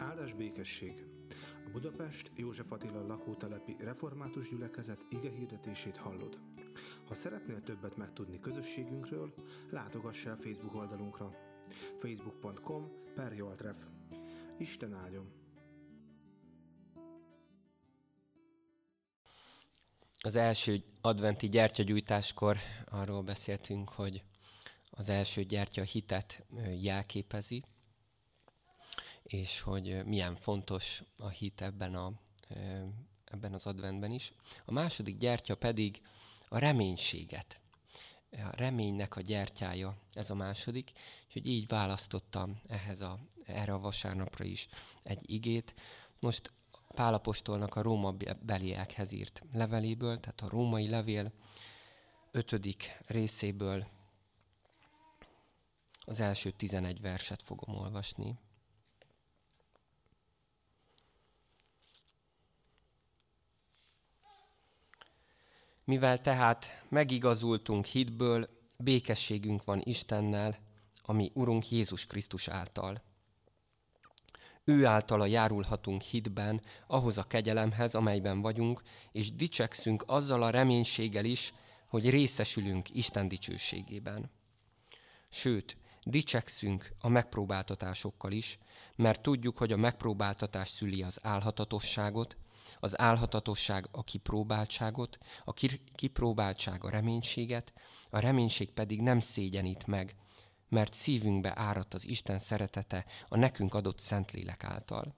Áldás békesség! A Budapest József Attila lakótelepi református gyülekezet ige hirdetését hallod. Ha szeretnél többet megtudni közösségünkről, látogass el Facebook oldalunkra. facebook.com per Joltref. Isten áldjon! Az első adventi gyertyagyújtáskor arról beszéltünk, hogy az első gyertya hitet jelképezi, és hogy milyen fontos a hit ebben, a, ebben az adventben is. A második gyertya pedig a reménységet. A reménynek a gyertyája, ez a második, úgyhogy így választottam ehhez a, erre a vasárnapra is egy igét. Most Pálapostolnak a Róma beliekhez írt leveléből, tehát a római levél ötödik részéből az első tizenegy verset fogom olvasni. Mivel tehát megigazultunk hitből, békességünk van Istennel, ami Urunk Jézus Krisztus által. Ő általa járulhatunk hitben ahhoz a kegyelemhez, amelyben vagyunk, és dicsekszünk azzal a reménységgel is, hogy részesülünk Isten dicsőségében. Sőt, dicsekszünk a megpróbáltatásokkal is, mert tudjuk, hogy a megpróbáltatás szüli az álhatatosságot, az álhatatosság a kipróbáltságot, a kipróbáltság a reménységet, a reménység pedig nem szégyenít meg, mert szívünkbe áradt az Isten szeretete a nekünk adott Szentlélek által.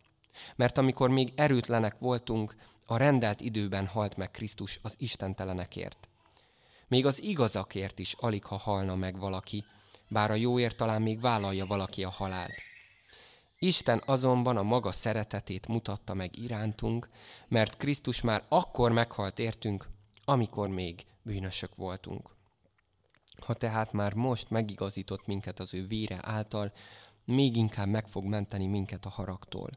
Mert amikor még erőtlenek voltunk, a rendelt időben halt meg Krisztus az istentelenekért. Még az igazakért is alig ha halna meg valaki, bár a jóért talán még vállalja valaki a halált. Isten azonban a maga szeretetét mutatta meg irántunk, mert Krisztus már akkor meghalt értünk, amikor még bűnösök voltunk. Ha tehát már most megigazított minket az ő vére által, még inkább meg fog menteni minket a haragtól.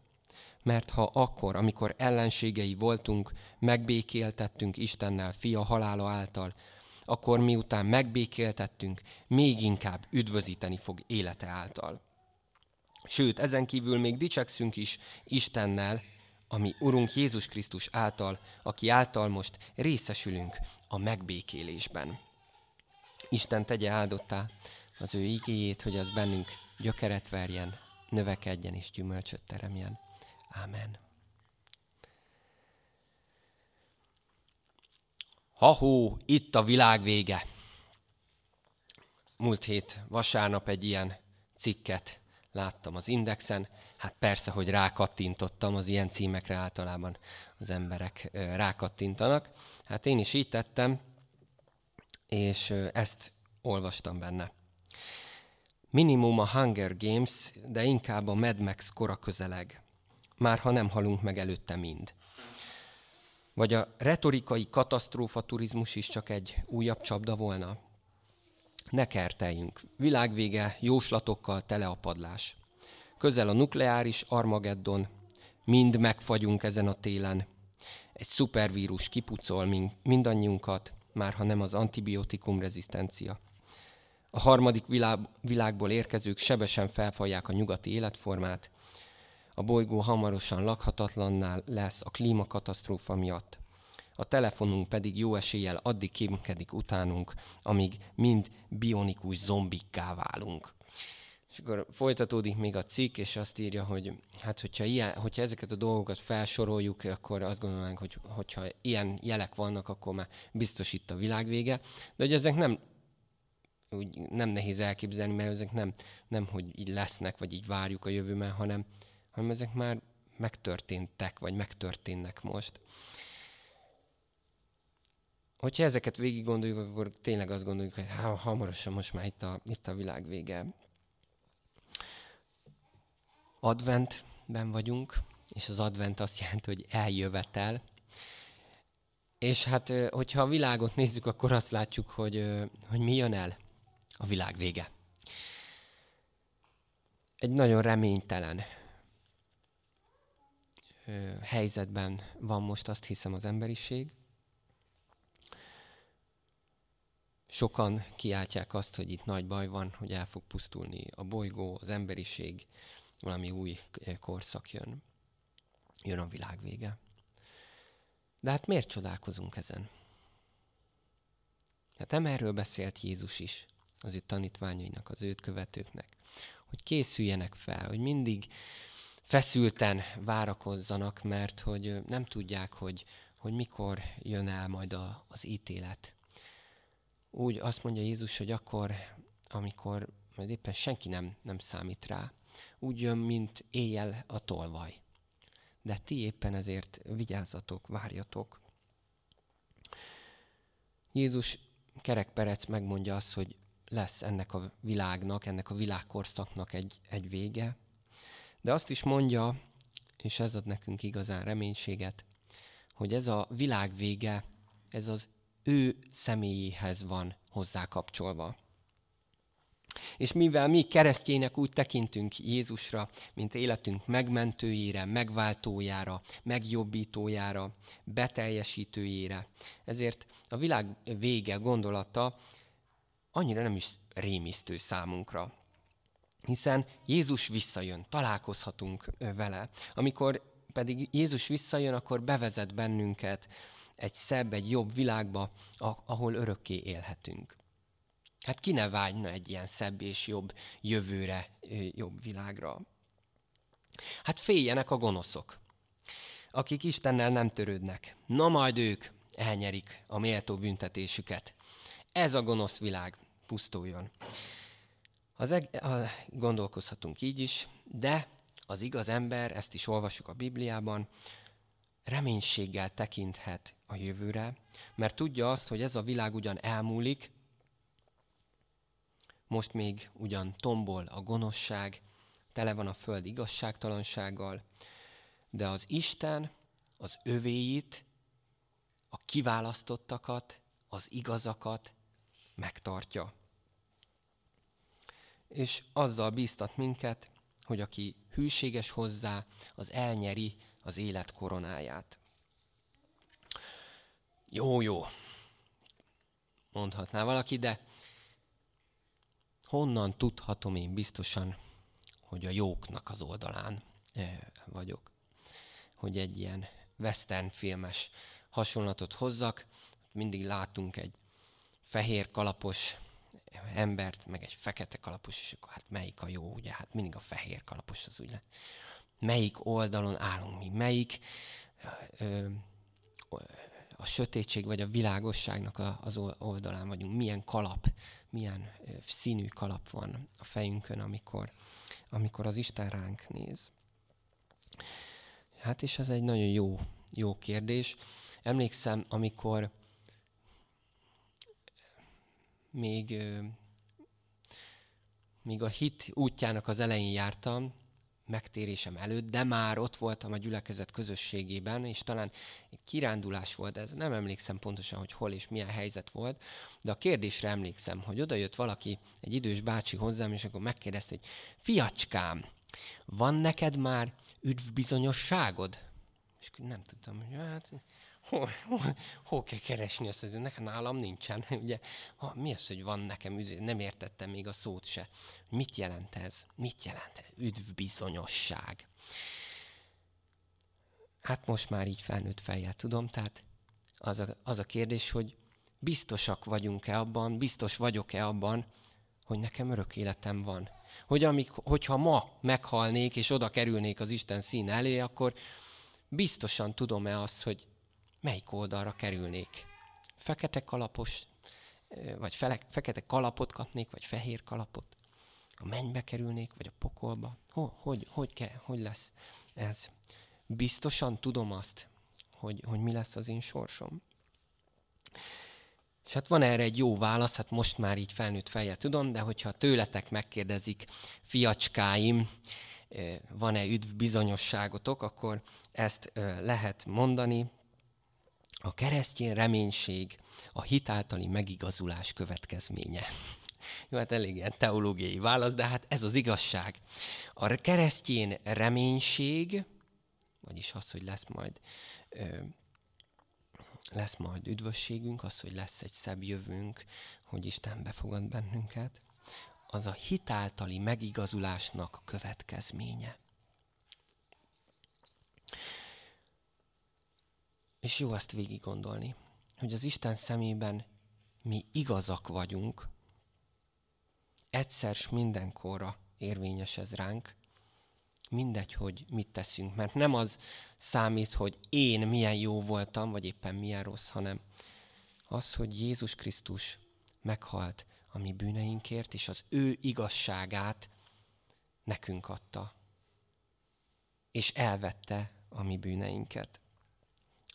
Mert ha akkor, amikor ellenségei voltunk, megbékéltettünk Istennel fia halála által, akkor miután megbékéltettünk, még inkább üdvözíteni fog élete által. Sőt, ezen kívül még dicsekszünk is Istennel, ami Urunk Jézus Krisztus által, aki által most részesülünk a megbékélésben. Isten tegye áldottá az ő igéjét, hogy az bennünk gyökeret verjen, növekedjen és gyümölcsöt teremjen. Ámen. Ha-hó, itt a világ vége. Múlt hét vasárnap egy ilyen cikket láttam az Indexen. Hát persze, hogy rákattintottam, az ilyen címekre általában az emberek rákattintanak. Hát én is így tettem, és ezt olvastam benne. Minimum a Hunger Games, de inkább a Mad Max kora közeleg. Már ha nem halunk meg előtte mind. Vagy a retorikai katasztrófa turizmus is csak egy újabb csapda volna? Ne kerteljünk. Világvége jóslatokkal tele a padlás. Közel a nukleáris Armageddon. Mind megfagyunk ezen a télen. Egy szupervírus kipucol mindannyiunkat, már ha nem az antibiotikum rezisztencia. A harmadik világ, világból érkezők sebesen felfalják a nyugati életformát, a bolygó hamarosan lakhatatlanná lesz a klímakatasztrófa miatt. A telefonunk pedig jó eséllyel addig kémkedik utánunk, amíg mind bionikus zombikká válunk. És akkor folytatódik még a cikk, és azt írja, hogy hát hogyha, ilyen, hogyha ezeket a dolgokat felsoroljuk, akkor azt gondolnánk, hogy hogyha ilyen jelek vannak, akkor már biztos itt a világ vége. De hogy ezek nem úgy nem nehéz elképzelni, mert ezek nem, nem hogy így lesznek, vagy így várjuk a jövőben, hanem, hanem ezek már megtörténtek, vagy megtörténnek most. Hogyha ezeket végig gondoljuk, akkor tényleg azt gondoljuk, hogy hamarosan most már itt a, itt a világ vége adventben vagyunk, és az advent azt jelenti, hogy eljövetel. És hát, hogyha a világot nézzük, akkor azt látjuk, hogy, hogy mi jön el a világ vége. Egy nagyon reménytelen helyzetben van most azt hiszem az emberiség. Sokan kiáltják azt, hogy itt nagy baj van, hogy el fog pusztulni a bolygó, az emberiség, valami új korszak jön. Jön a világ vége. De hát miért csodálkozunk ezen? Hát nem erről beszélt Jézus is az ő tanítványainak, az őt követőknek, hogy készüljenek fel, hogy mindig feszülten várakozzanak, mert hogy nem tudják, hogy, hogy mikor jön el majd a, az ítélet. Úgy azt mondja Jézus, hogy akkor, amikor majd éppen senki nem, nem számít rá, úgy jön, mint éjjel a tolvaj. De ti éppen ezért vigyázzatok, várjatok. Jézus kerekperec megmondja azt, hogy lesz ennek a világnak, ennek a világkorszaknak egy, egy vége, de azt is mondja, és ez ad nekünk igazán reménységet, hogy ez a világ vége, ez az ő személyéhez van hozzá kapcsolva. És mivel mi keresztjének úgy tekintünk Jézusra, mint életünk megmentőjére, megváltójára, megjobbítójára, beteljesítőjére, ezért a világ vége gondolata annyira nem is rémisztő számunkra. Hiszen Jézus visszajön, találkozhatunk vele. Amikor pedig Jézus visszajön, akkor bevezet bennünket egy szebb, egy jobb világba, ahol örökké élhetünk. Hát ki ne vágyna egy ilyen szebb és jobb jövőre, jobb világra? Hát féljenek a gonoszok, akik Istennel nem törődnek. Na majd ők elnyerik a méltó büntetésüket. Ez a gonosz világ pusztuljon. Az eg- a, gondolkozhatunk így is, de az igaz ember, ezt is olvassuk a Bibliában, reménységgel tekinthet a jövőre, mert tudja azt, hogy ez a világ ugyan elmúlik, most még ugyan tombol a gonoszság, tele van a föld igazságtalansággal, de az Isten az övéit, a kiválasztottakat, az igazakat megtartja. És azzal bíztat minket, hogy aki hűséges hozzá, az elnyeri az élet koronáját. Jó, jó, mondhatná valaki, de honnan tudhatom én biztosan, hogy a jóknak az oldalán eh, vagyok? Hogy egy ilyen western filmes hasonlatot hozzak, mindig látunk egy fehér kalapos embert, meg egy fekete kalapos, és akkor hát melyik a jó, ugye? Hát mindig a fehér kalapos az úgy Melyik oldalon állunk mi? Melyik ö, a sötétség vagy a világosságnak a, az oldalán vagyunk? Milyen kalap, milyen színű kalap van a fejünkön, amikor, amikor az Isten ránk néz? Hát és ez egy nagyon jó, jó kérdés. Emlékszem, amikor még, még a hit útjának az elején jártam, megtérésem előtt, de már ott voltam a gyülekezet közösségében, és talán egy kirándulás volt, ez nem emlékszem pontosan, hogy hol és milyen helyzet volt, de a kérdésre emlékszem, hogy oda jött valaki, egy idős bácsi hozzám, és akkor megkérdezte, hogy fiacskám, van neked már üdvbizonyosságod? És nem tudtam, hogy hát hol, hol, hol kell keresni azt, hogy nekem nálam nincsen. Ugye, ha, mi az, hogy van nekem, nem értettem még a szót se. Mit jelent ez? Mit jelent ez? Üdvbizonyosság. Hát most már így felnőtt fejjel tudom, tehát az a, az a kérdés, hogy biztosak vagyunk-e abban, biztos vagyok-e abban, hogy nekem örök életem van. Hogy amik, hogyha ma meghalnék, és oda kerülnék az Isten szín elé, akkor biztosan tudom-e azt, hogy melyik oldalra kerülnék. Fekete kalapos, vagy fele, fekete kalapot kapnék, vagy fehér kalapot. A mennybe kerülnék, vagy a pokolba. Hogy, hogy, hogy, kell, hogy lesz ez? Biztosan tudom azt, hogy, hogy mi lesz az én sorsom. És hát van erre egy jó válasz, hát most már így felnőtt fejjel tudom, de hogyha tőletek megkérdezik, fiacskáim, van-e üdv bizonyosságotok, akkor ezt lehet mondani, a keresztény reménység a hitáltali megigazulás következménye. Jó, hát elég ilyen teológiai válasz, de hát ez az igazság. A keresztény reménység, vagyis az, hogy lesz majd, ö, lesz majd üdvösségünk, az, hogy lesz egy szebb jövőnk, hogy Isten befogad bennünket. az a hitáltali megigazulásnak következménye. És jó ezt végig gondolni, hogy az Isten szemében mi igazak vagyunk, egyszer s mindenkorra érvényes ez ránk, mindegy, hogy mit teszünk, mert nem az számít, hogy én milyen jó voltam, vagy éppen milyen rossz, hanem az, hogy Jézus Krisztus meghalt a mi bűneinkért, és az ő igazságát nekünk adta. És elvette a mi bűneinket.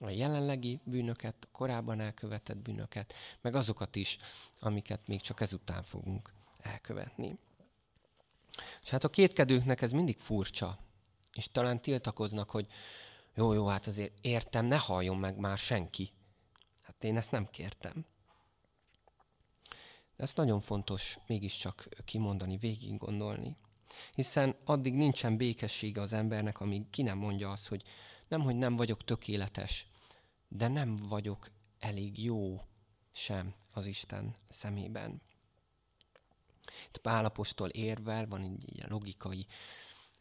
A jelenlegi bűnöket, a korábban elkövetett bűnöket, meg azokat is, amiket még csak ezután fogunk elkövetni. És hát a kétkedőknek ez mindig furcsa, és talán tiltakoznak, hogy jó, jó, hát azért értem, ne halljon meg már senki. Hát én ezt nem kértem. De ezt nagyon fontos mégiscsak kimondani, végig gondolni. Hiszen addig nincsen békessége az embernek, amíg ki nem mondja azt, hogy nem, hogy nem vagyok tökéletes, de nem vagyok elég jó sem az Isten szemében. Itt Pálapostól érvel, van egy logikai,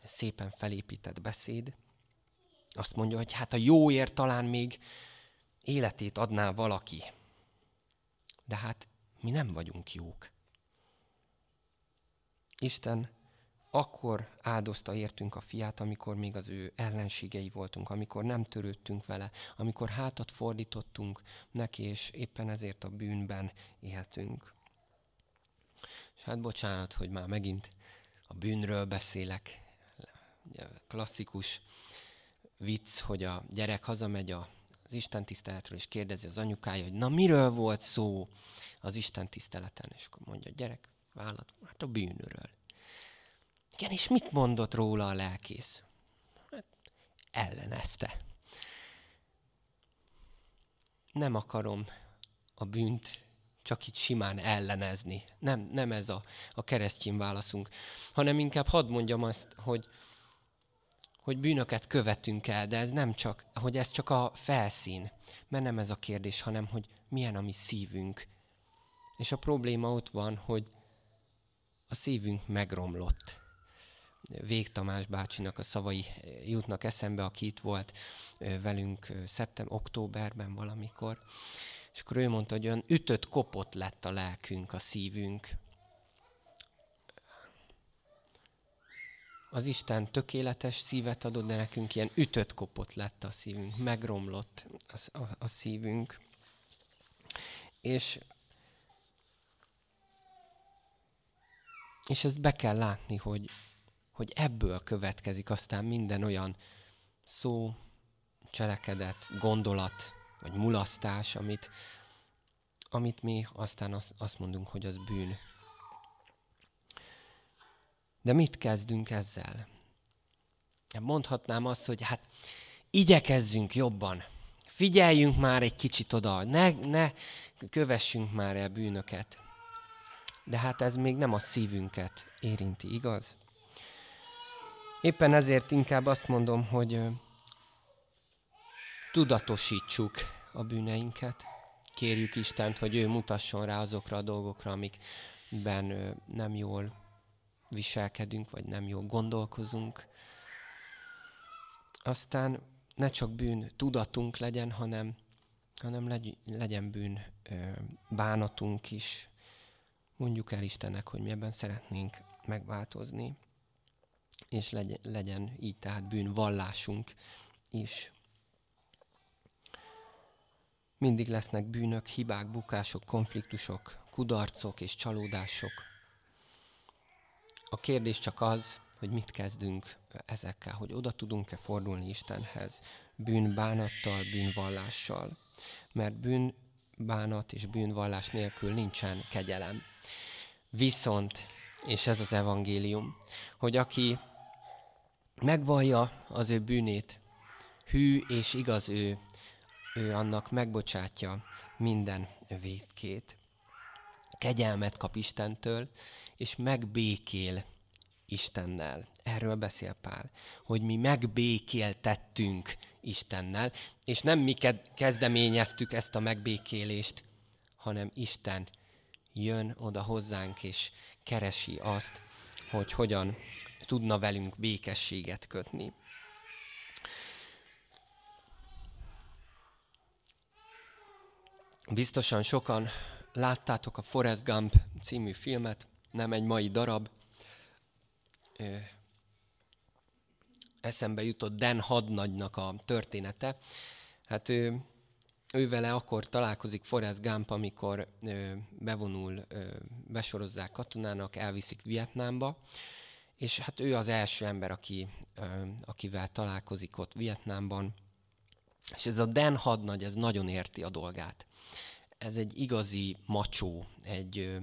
szépen felépített beszéd. Azt mondja, hogy hát a jóért talán még életét adná valaki. De hát mi nem vagyunk jók. Isten akkor áldozta értünk a fiát, amikor még az ő ellenségei voltunk, amikor nem törődtünk vele, amikor hátat fordítottunk neki, és éppen ezért a bűnben éltünk. És hát bocsánat, hogy már megint a bűnről beszélek. Klasszikus vicc, hogy a gyerek hazamegy a, az Isten tiszteletről, és kérdezi az anyukája, hogy na miről volt szó az Isten tiszteleten, és akkor mondja a gyerek, vállat, hát a bűnről. Igen, és mit mondott róla a lelkész? Hát, ellenezte. Nem akarom a bűnt csak itt simán ellenezni. Nem, nem ez a, a keresztény válaszunk, hanem inkább hadd mondjam azt, hogy, hogy bűnöket követünk el, de ez nem csak, hogy ez csak a felszín. Mert nem ez a kérdés, hanem hogy milyen a mi szívünk. És a probléma ott van, hogy a szívünk megromlott. Vég Tamás bácsinak a szavai jutnak eszembe, aki itt volt velünk szeptember, októberben valamikor. És akkor ő mondta, hogy olyan ütött kopott lett a lelkünk, a szívünk. Az Isten tökéletes szívet adott, de nekünk ilyen ütött kopott lett a szívünk, megromlott a, a, a szívünk. És, és ezt be kell látni, hogy, hogy ebből következik aztán minden olyan szó, cselekedet, gondolat, vagy mulasztás, amit, amit mi aztán azt, azt mondunk, hogy az bűn. De mit kezdünk ezzel? Mondhatnám azt, hogy hát igyekezzünk jobban. Figyeljünk már egy kicsit oda, ne, ne kövessünk már el bűnöket. De hát ez még nem a szívünket érinti, igaz? Éppen ezért inkább azt mondom, hogy tudatosítsuk a bűneinket. Kérjük Istent, hogy ő mutasson rá azokra a dolgokra, amikben nem jól viselkedünk, vagy nem jól gondolkozunk. Aztán ne csak bűn tudatunk legyen, hanem, hanem legy, legyen bűn bánatunk is. Mondjuk el Istennek, hogy mi ebben szeretnénk megváltozni, és legyen, legyen így tehát bűnvallásunk is. Mindig lesznek bűnök, hibák, bukások, konfliktusok, kudarcok és csalódások. A kérdés csak az, hogy mit kezdünk ezekkel, hogy oda tudunk-e fordulni Istenhez bűnbánattal, bűnvallással. Mert bűnbánat és bűnvallás nélkül nincsen kegyelem. Viszont, és ez az evangélium, hogy aki megvallja az ő bűnét, hű és igaz ő, ő annak megbocsátja minden védkét. Kegyelmet kap Istentől, és megbékél Istennel. Erről beszél Pál, hogy mi megbékéltettünk Istennel, és nem mi kezdeményeztük ezt a megbékélést, hanem Isten jön oda hozzánk, és keresi azt, hogy hogyan tudna velünk békességet kötni. Biztosan sokan láttátok a Forrest Gump című filmet, nem egy mai darab. Eszembe jutott Dan hadnagynak a története. Hát ő, ő vele akkor találkozik Forrest Gump, amikor bevonul, besorozzák katonának, elviszik Vietnámba, és hát ő az első ember, aki, akivel találkozik ott Vietnámban. És ez a Dan hadnagy, ez nagyon érti a dolgát ez egy igazi macsó, egy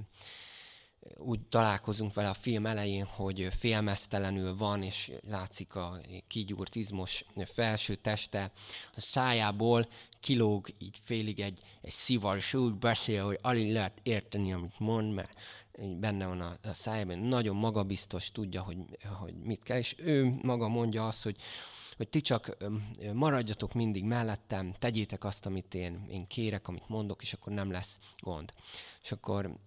úgy találkozunk vele a film elején, hogy félmeztelenül van, és látszik a kigyúrt izmos felső teste, a szájából kilóg így félig egy, egy szivar, és úgy beszél, hogy alig lehet érteni, amit mond, mert benne van a, a szájában, nagyon magabiztos, tudja, hogy, hogy mit kell, és ő maga mondja azt, hogy hogy ti csak maradjatok mindig mellettem, tegyétek azt, amit én, én kérek, amit mondok, és akkor nem lesz gond. És akkor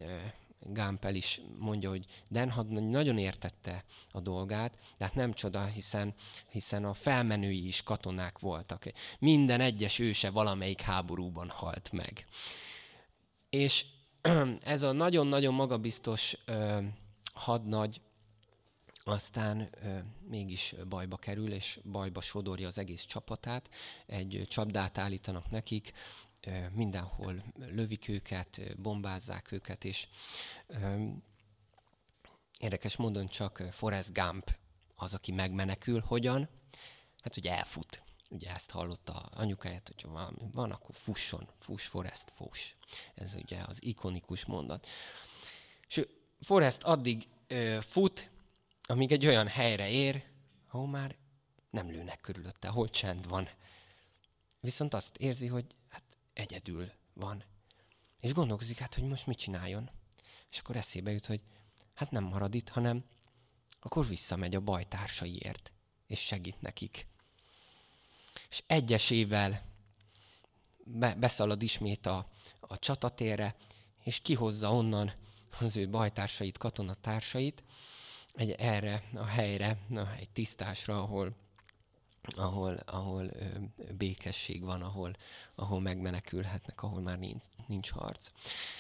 Gámpel is mondja, hogy Denhad nagyon értette a dolgát, de hát nem csoda, hiszen, hiszen a felmenői is katonák voltak. Minden egyes őse valamelyik háborúban halt meg. És ez a nagyon-nagyon magabiztos ö, hadnagy aztán ö, mégis bajba kerül, és bajba sodorja az egész csapatát. Egy csapdát állítanak nekik, ö, mindenhol lövik őket, bombázzák őket, és ö, érdekes módon csak Forrest Gump az, aki megmenekül. Hogyan? Hát ugye elfut. Ugye ezt hallotta anyukáját, hogyha valami van, akkor fusson, fuss, Forrest, fuss. Ez ugye az ikonikus mondat. És Forrest addig ö, fut, amíg egy olyan helyre ér, ahol már nem lőnek körülötte, ahol csend van. Viszont azt érzi, hogy hát egyedül van. És gondolkozik, hát, hogy most mit csináljon. És akkor eszébe jut, hogy hát nem marad itt, hanem akkor visszamegy a bajtársaiért, és segít nekik. És egyesével be, beszalad ismét a, a csatatérre, és kihozza onnan az ő bajtársait, katonatársait, egy erre a helyre, na, egy tisztásra, ahol, ahol, ahol ö, békesség van, ahol, ahol megmenekülhetnek, ahol már nincs, nincs harc.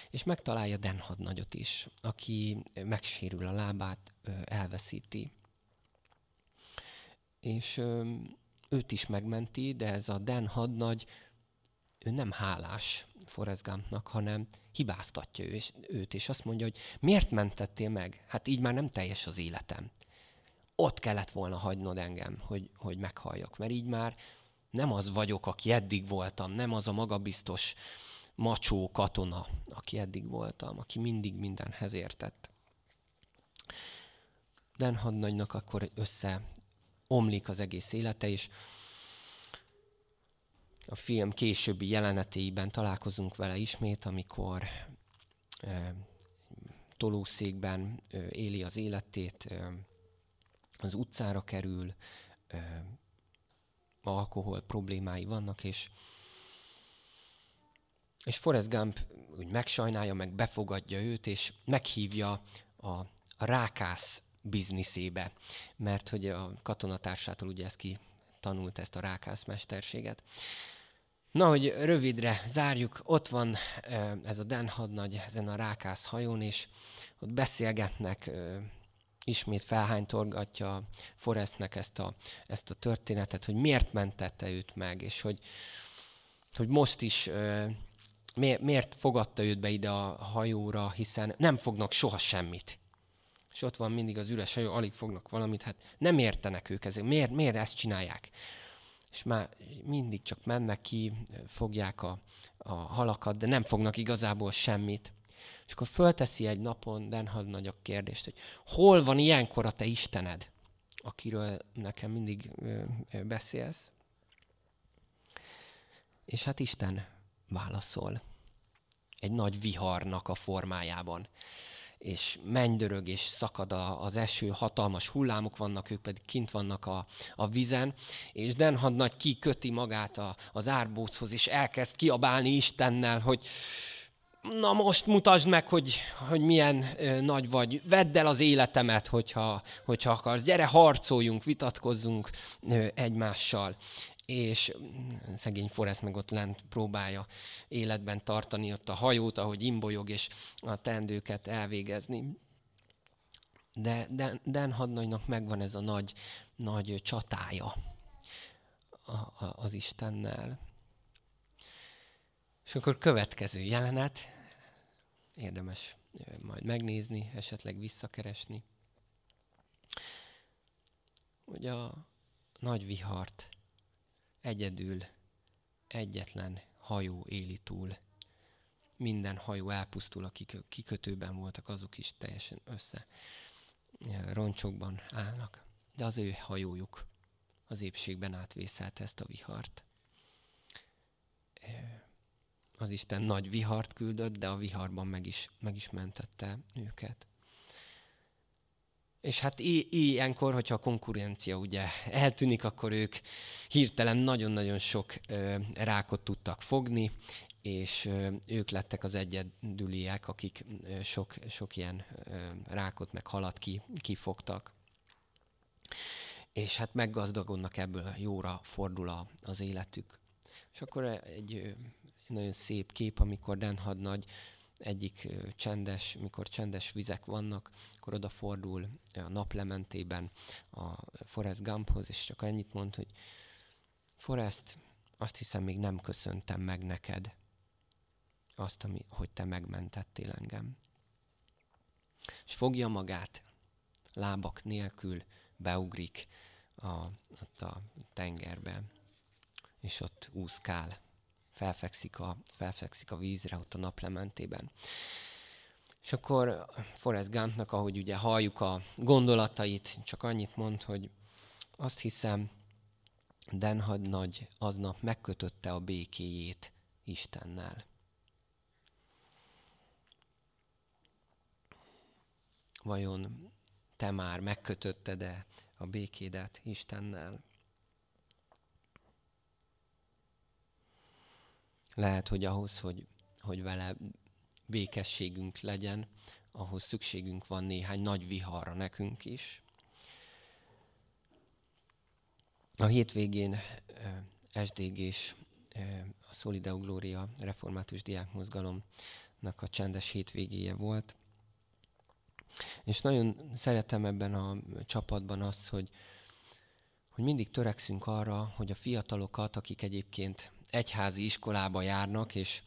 És megtalálja Denhad nagyot is, aki megsérül a lábát, ö, elveszíti. És ö, őt is megmenti, de ez a Den hadnagy, ő nem hálás Forrest Gumpnak, hanem hibáztatja ő, és, őt, és azt mondja, hogy miért mentettél meg? Hát így már nem teljes az életem. Ott kellett volna hagynod engem, hogy, hogy meghalljak, mert így már nem az vagyok, aki eddig voltam, nem az a magabiztos macsó katona, aki eddig voltam, aki mindig mindenhez értett. Den hadnagynak akkor össze omlik az egész élete, és a film későbbi jelenetében találkozunk vele ismét, amikor e, tolószékben e, éli az életét, e, az utcára kerül, e, alkohol problémái vannak, és és Forrest Gump úgy megsajnálja, meg befogadja őt, és meghívja a, a rákász bizniszébe, mert hogy a katonatársától ugye ezt ki tanult ezt a rákász mesterséget. Na, hogy rövidre zárjuk, ott van ez a Den hadnagy ezen a rákász hajón, és ott beszélgetnek, ismét felhánytorgatja Forrestnek ezt a, ezt a történetet, hogy miért mentette őt meg, és hogy, hogy most is miért fogadta őt be ide a hajóra, hiszen nem fognak soha semmit. És ott van mindig az üres hajó, alig fognak valamit, hát nem értenek ők ezért. Miért, miért ezt csinálják? és már mindig csak mennek ki, fogják a, a halakat, de nem fognak igazából semmit. És akkor fölteszi egy napon Denhad nagy a kérdést, hogy hol van ilyenkor a te Istened, akiről nekem mindig beszélsz. És hát Isten válaszol egy nagy viharnak a formájában és mennydörög, és szakad a, az eső, hatalmas hullámok vannak, ők pedig kint vannak a, a vizen, és Denhad nagy kiköti magát a, az árbóchoz, és elkezd kiabálni Istennel, hogy na most mutasd meg, hogy, hogy milyen ö, nagy vagy, vedd el az életemet, hogyha, hogyha akarsz, gyere, harcoljunk, vitatkozzunk ö, egymással. És mm, szegény Forrest meg ott lent próbálja életben tartani ott a hajót, ahogy imbolyog, és a teendőket elvégezni. De Dan, Dan hadnagynak megvan ez a nagy, nagy csatája az Istennel. És akkor következő jelenet, érdemes majd megnézni, esetleg visszakeresni, hogy a nagy vihart egyedül egyetlen hajó éli túl. Minden hajó elpusztul, akik kikötőben voltak, azok is teljesen össze roncsokban állnak. De az ő hajójuk az épségben átvészelt ezt a vihart az Isten nagy vihart küldött, de a viharban meg is, meg is mentette őket. És hát ilyenkor, hogyha a konkurencia ugye eltűnik, akkor ők hirtelen nagyon-nagyon sok ö, rákot tudtak fogni, és ö, ők lettek az egyedüliek, akik ö, sok, sok ilyen ö, rákot meg halat ki, kifogtak. És hát meggazdagodnak ebből, jóra fordul a, az életük. És akkor egy nagyon szép kép, amikor Den hadnagy egyik csendes, mikor csendes vizek vannak, akkor odafordul a naplementében a Forrest Gumphoz, és csak ennyit mond, hogy Forrest, azt hiszem még nem köszöntem meg neked azt, ami, hogy te megmentettél engem. És fogja magát, lábak nélkül beugrik a, ott a tengerbe, és ott úszkál felfekszik a, felfekszik a vízre ott a naplementében. És akkor Forrest Gumpnak, ahogy ugye halljuk a gondolatait, csak annyit mond, hogy azt hiszem, Denhad nagy aznap megkötötte a békéjét Istennel. Vajon te már megkötötted-e a békédet Istennel? Lehet, hogy ahhoz, hogy, hogy vele békességünk legyen, ahhoz szükségünk van néhány nagy viharra nekünk is. A hétvégén SDG-s a Solideo Gloria református diákmozgalomnak a csendes hétvégéje volt. És nagyon szeretem ebben a csapatban azt, hogy, hogy mindig törekszünk arra, hogy a fiatalokat, akik egyébként egyházi iskolába járnak, és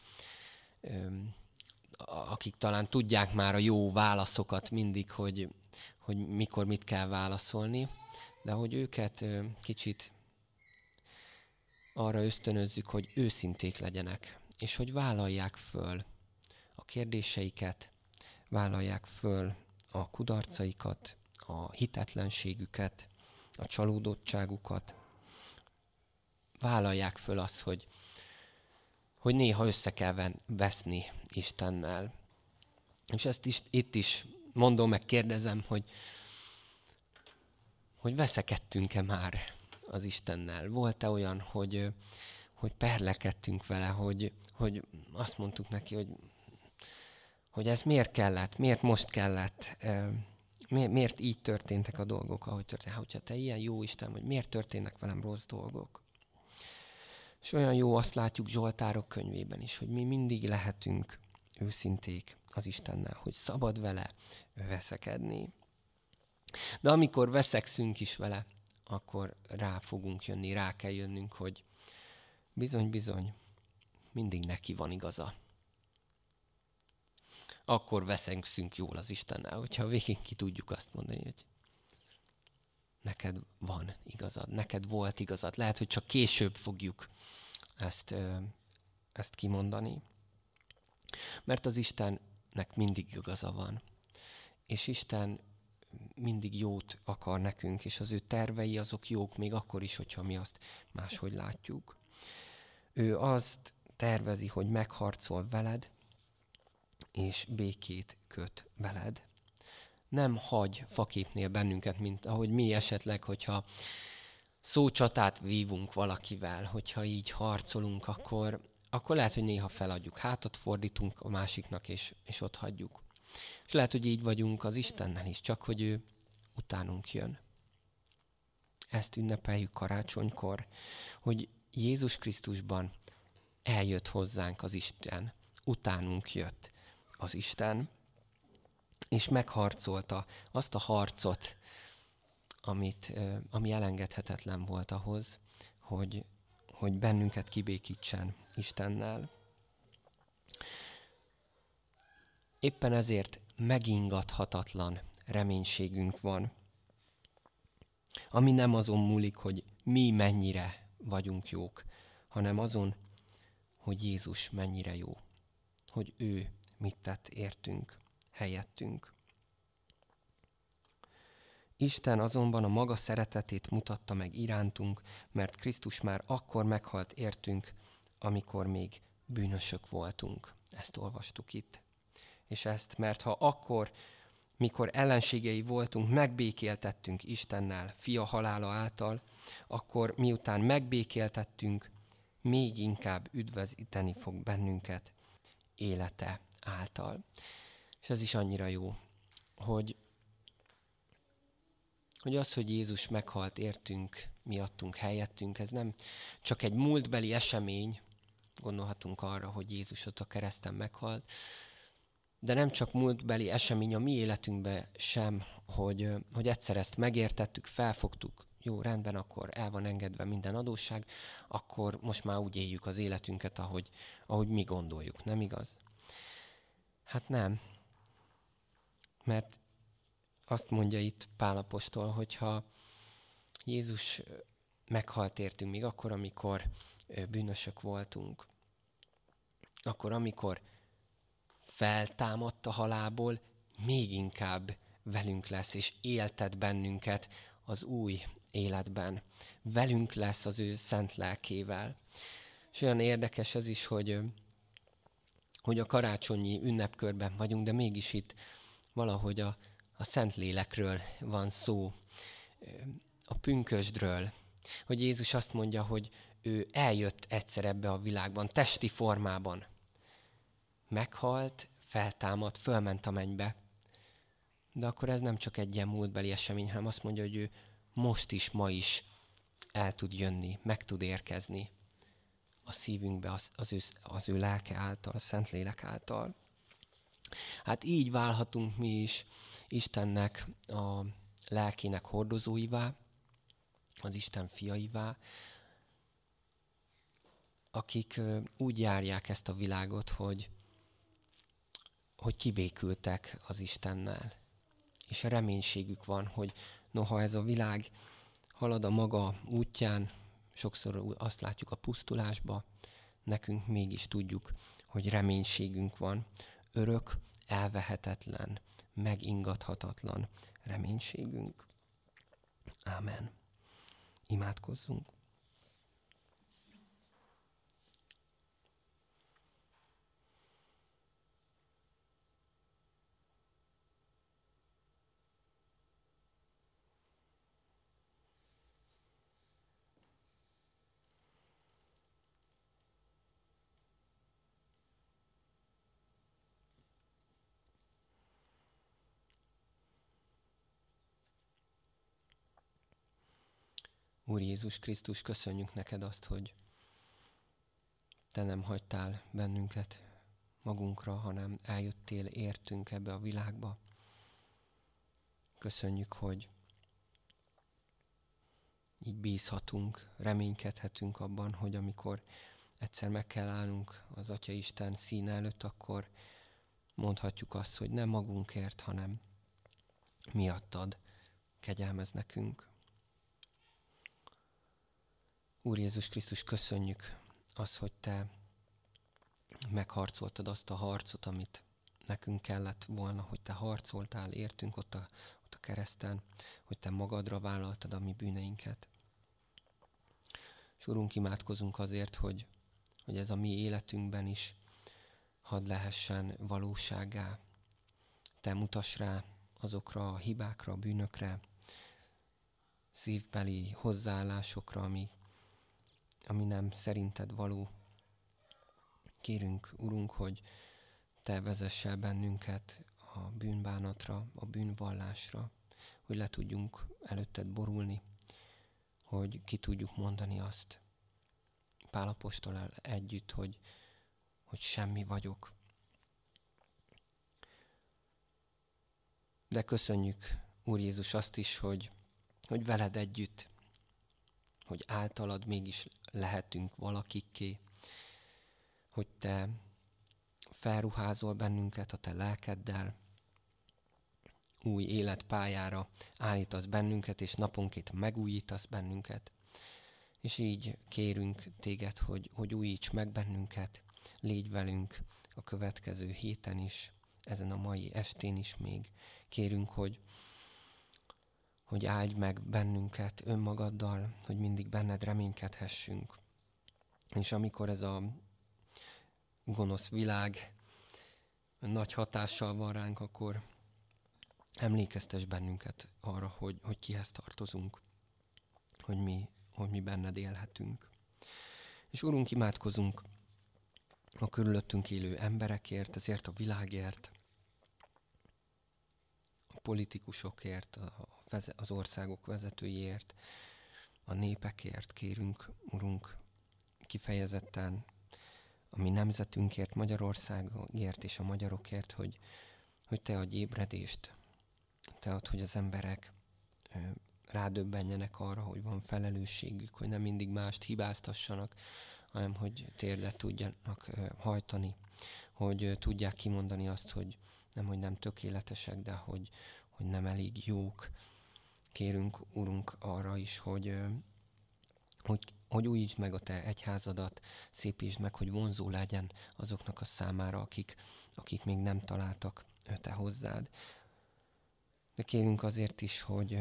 akik talán tudják már a jó válaszokat mindig, hogy, hogy mikor mit kell válaszolni, de hogy őket kicsit arra ösztönözzük, hogy őszinték legyenek, és hogy vállalják föl a kérdéseiket, vállalják föl a kudarcaikat, a hitetlenségüket, a csalódottságukat, vállalják föl azt, hogy, hogy néha össze kell veszni Istennel. És ezt is, itt is mondom, meg kérdezem, hogy, hogy veszekedtünk-e már az Istennel? Volt-e olyan, hogy, hogy perlekedtünk vele, hogy, hogy azt mondtuk neki, hogy, hogy ez miért kellett, miért most kellett, miért így történtek a dolgok, ahogy történt. Hát, hogyha te ilyen jó Isten, hogy miért történnek velem rossz dolgok? És olyan jó azt látjuk Zsoltárok könyvében is, hogy mi mindig lehetünk őszinték az Istennel, hogy szabad vele veszekedni. De amikor veszekszünk is vele, akkor rá fogunk jönni, rá kell jönnünk, hogy bizony, bizony, mindig neki van igaza. Akkor veszekszünk jól az Istennel, hogyha végig ki tudjuk azt mondani, hogy neked van igazad, neked volt igazad. Lehet, hogy csak később fogjuk ezt, ezt kimondani. Mert az Istennek mindig igaza van. És Isten mindig jót akar nekünk, és az ő tervei azok jók még akkor is, hogyha mi azt máshogy látjuk. Ő azt tervezi, hogy megharcol veled, és békét köt veled nem hagy faképnél bennünket, mint ahogy mi esetleg, hogyha szócsatát vívunk valakivel, hogyha így harcolunk, akkor, akkor lehet, hogy néha feladjuk, hátat fordítunk a másiknak, és, és ott hagyjuk. És lehet, hogy így vagyunk az Istennel is, csak hogy ő utánunk jön. Ezt ünnepeljük karácsonykor, hogy Jézus Krisztusban eljött hozzánk az Isten, utánunk jött az Isten, és megharcolta azt a harcot, amit, ami elengedhetetlen volt ahhoz, hogy, hogy bennünket kibékítsen Istennel. Éppen ezért megingathatatlan reménységünk van, ami nem azon múlik, hogy mi mennyire vagyunk jók, hanem azon, hogy Jézus mennyire jó, hogy ő mit tett értünk, helyettünk. Isten azonban a maga szeretetét mutatta meg irántunk, mert Krisztus már akkor meghalt értünk, amikor még bűnösök voltunk. Ezt olvastuk itt. És ezt, mert ha akkor, mikor ellenségei voltunk, megbékéltettünk Istennel, fia halála által, akkor miután megbékéltettünk, még inkább üdvözíteni fog bennünket élete által. És ez is annyira jó, hogy hogy az, hogy Jézus meghalt értünk, miattunk, helyettünk, ez nem csak egy múltbeli esemény, gondolhatunk arra, hogy Jézus ott a kereszten meghalt, de nem csak múltbeli esemény a mi életünkben sem, hogy, hogy egyszer ezt megértettük, felfogtuk, jó, rendben, akkor el van engedve minden adósság, akkor most már úgy éljük az életünket, ahogy, ahogy mi gondoljuk, nem igaz? Hát nem. Mert azt mondja itt Pálapostól, hogyha Jézus meghalt értünk még akkor, amikor bűnösök voltunk, akkor amikor feltámadt a halából, még inkább velünk lesz, és éltet bennünket az új életben. Velünk lesz az ő szent lelkével. És olyan érdekes ez is, hogy, hogy a karácsonyi ünnepkörben vagyunk, de mégis itt valahogy a, a szent lélekről van szó, a pünkösdről, hogy Jézus azt mondja, hogy ő eljött egyszer ebbe a világban, testi formában. Meghalt, feltámadt, fölment a mennybe. De akkor ez nem csak egy ilyen múltbeli esemény, hanem azt mondja, hogy ő most is, ma is el tud jönni, meg tud érkezni a szívünkbe az, az, ő, az ő lelke által, a Szentlélek által. Hát így válhatunk mi is Istennek a lelkének hordozóivá, az Isten fiaivá, akik úgy járják ezt a világot, hogy, hogy kibékültek az Istennel. És reménységük van, hogy noha ez a világ halad a maga útján, sokszor azt látjuk a pusztulásba, nekünk mégis tudjuk, hogy reménységünk van, örök, elvehetetlen, megingathatatlan reménységünk. Ámen. Imádkozzunk. Úr Jézus Krisztus, köszönjük neked azt, hogy te nem hagytál bennünket magunkra, hanem eljöttél értünk ebbe a világba. Köszönjük, hogy így bízhatunk, reménykedhetünk abban, hogy amikor egyszer meg kell állnunk az Atya Isten szín előtt, akkor mondhatjuk azt, hogy nem magunkért, hanem miattad kegyelmez nekünk. Úr Jézus Krisztus, köszönjük az, hogy Te megharcoltad azt a harcot, amit nekünk kellett volna, hogy Te harcoltál, értünk ott a, ott a kereszten, hogy Te magadra vállaltad a mi bűneinket. És Urunk, imádkozunk azért, hogy, hogy ez a mi életünkben is hadd lehessen valóságá. Te mutass rá azokra a hibákra, a bűnökre, szívbeli hozzáállásokra, ami ami nem szerinted való. Kérünk, Urunk, hogy Te vezessel bennünket a bűnbánatra, a bűnvallásra, hogy le tudjunk előtted borulni, hogy ki tudjuk mondani azt Pálapostól együtt, hogy, hogy semmi vagyok. De köszönjük, Úr Jézus, azt is, hogy, hogy veled együtt, hogy általad mégis lehetünk valakikké, hogy te felruházol bennünket a te lelkeddel, új életpályára állítasz bennünket, és naponként megújítasz bennünket. És így kérünk téged, hogy, hogy újíts meg bennünket, légy velünk a következő héten is, ezen a mai estén is még. Kérünk, hogy, hogy áldj meg bennünket önmagaddal, hogy mindig benned reménykedhessünk. És amikor ez a gonosz világ nagy hatással van ránk, akkor emlékeztes bennünket arra, hogy, hogy kihez tartozunk, hogy mi, hogy mi benned élhetünk. És Urunk, imádkozunk a körülöttünk élő emberekért, ezért a világért, a politikusokért, a, az országok vezetőiért, a népekért kérünk, Urunk, kifejezetten a mi nemzetünkért, Magyarországért és a magyarokért, hogy, hogy Te adj ébredést, Te add, hogy az emberek rádöbbenjenek arra, hogy van felelősségük, hogy nem mindig mást hibáztassanak, hanem hogy térdet tudjanak hajtani, hogy tudják kimondani azt, hogy nem, hogy nem tökéletesek, de hogy, hogy nem elég jók. Kérünk, Urunk, arra is, hogy, hogy, hogy újítsd meg a Te egyházadat, szépítsd meg, hogy vonzó legyen azoknak a számára, akik, akik még nem találtak Te hozzád. De kérünk azért is, hogy,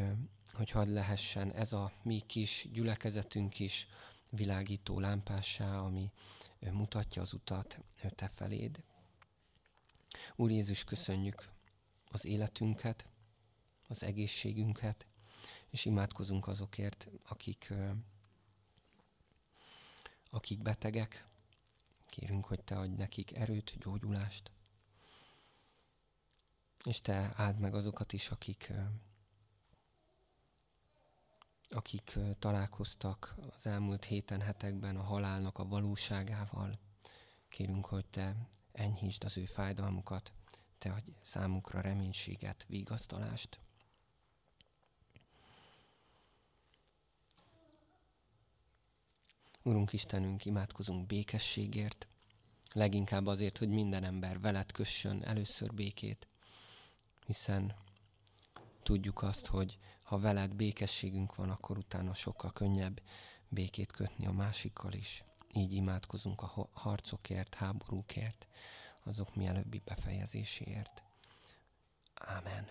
hogy hadd lehessen ez a mi kis gyülekezetünk is világító lámpássá, ami mutatja az utat Te feléd. Úr Jézus, köszönjük az életünket, az egészségünket, és imádkozunk azokért, akik, akik betegek. Kérünk, hogy Te adj nekik erőt, gyógyulást. És Te áld meg azokat is, akik, akik találkoztak az elmúlt héten, hetekben a halálnak a valóságával. Kérünk, hogy Te enyhítsd az ő fájdalmukat, Te adj számukra reménységet, vigasztalást. Urunk Istenünk, imádkozunk békességért, leginkább azért, hogy minden ember veled kössön először békét, hiszen tudjuk azt, hogy ha veled békességünk van, akkor utána sokkal könnyebb békét kötni a másikkal is. Így imádkozunk a harcokért, háborúkért, azok mielőbbi befejezéséért. Ámen.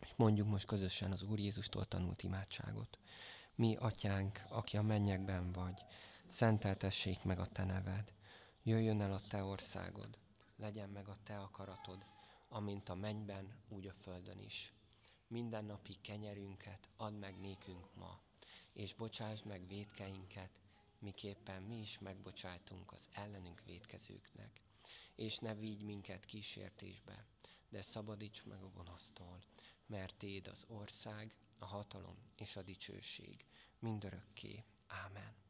És mondjuk most közösen az Úr Jézustól tanult imádságot. Mi, atyánk, aki a mennyekben vagy, szenteltessék meg a te neved. Jöjjön el a te országod, legyen meg a te akaratod, amint a mennyben, úgy a földön is. Minden napi kenyerünket add meg nékünk ma, és bocsásd meg védkeinket, miképpen mi is megbocsájtunk az ellenünk védkezőknek. És ne vigy minket kísértésbe, de szabadíts meg a gonosztól, mert Téd az ország, a hatalom és a dicsőség mindörökké. Ámen.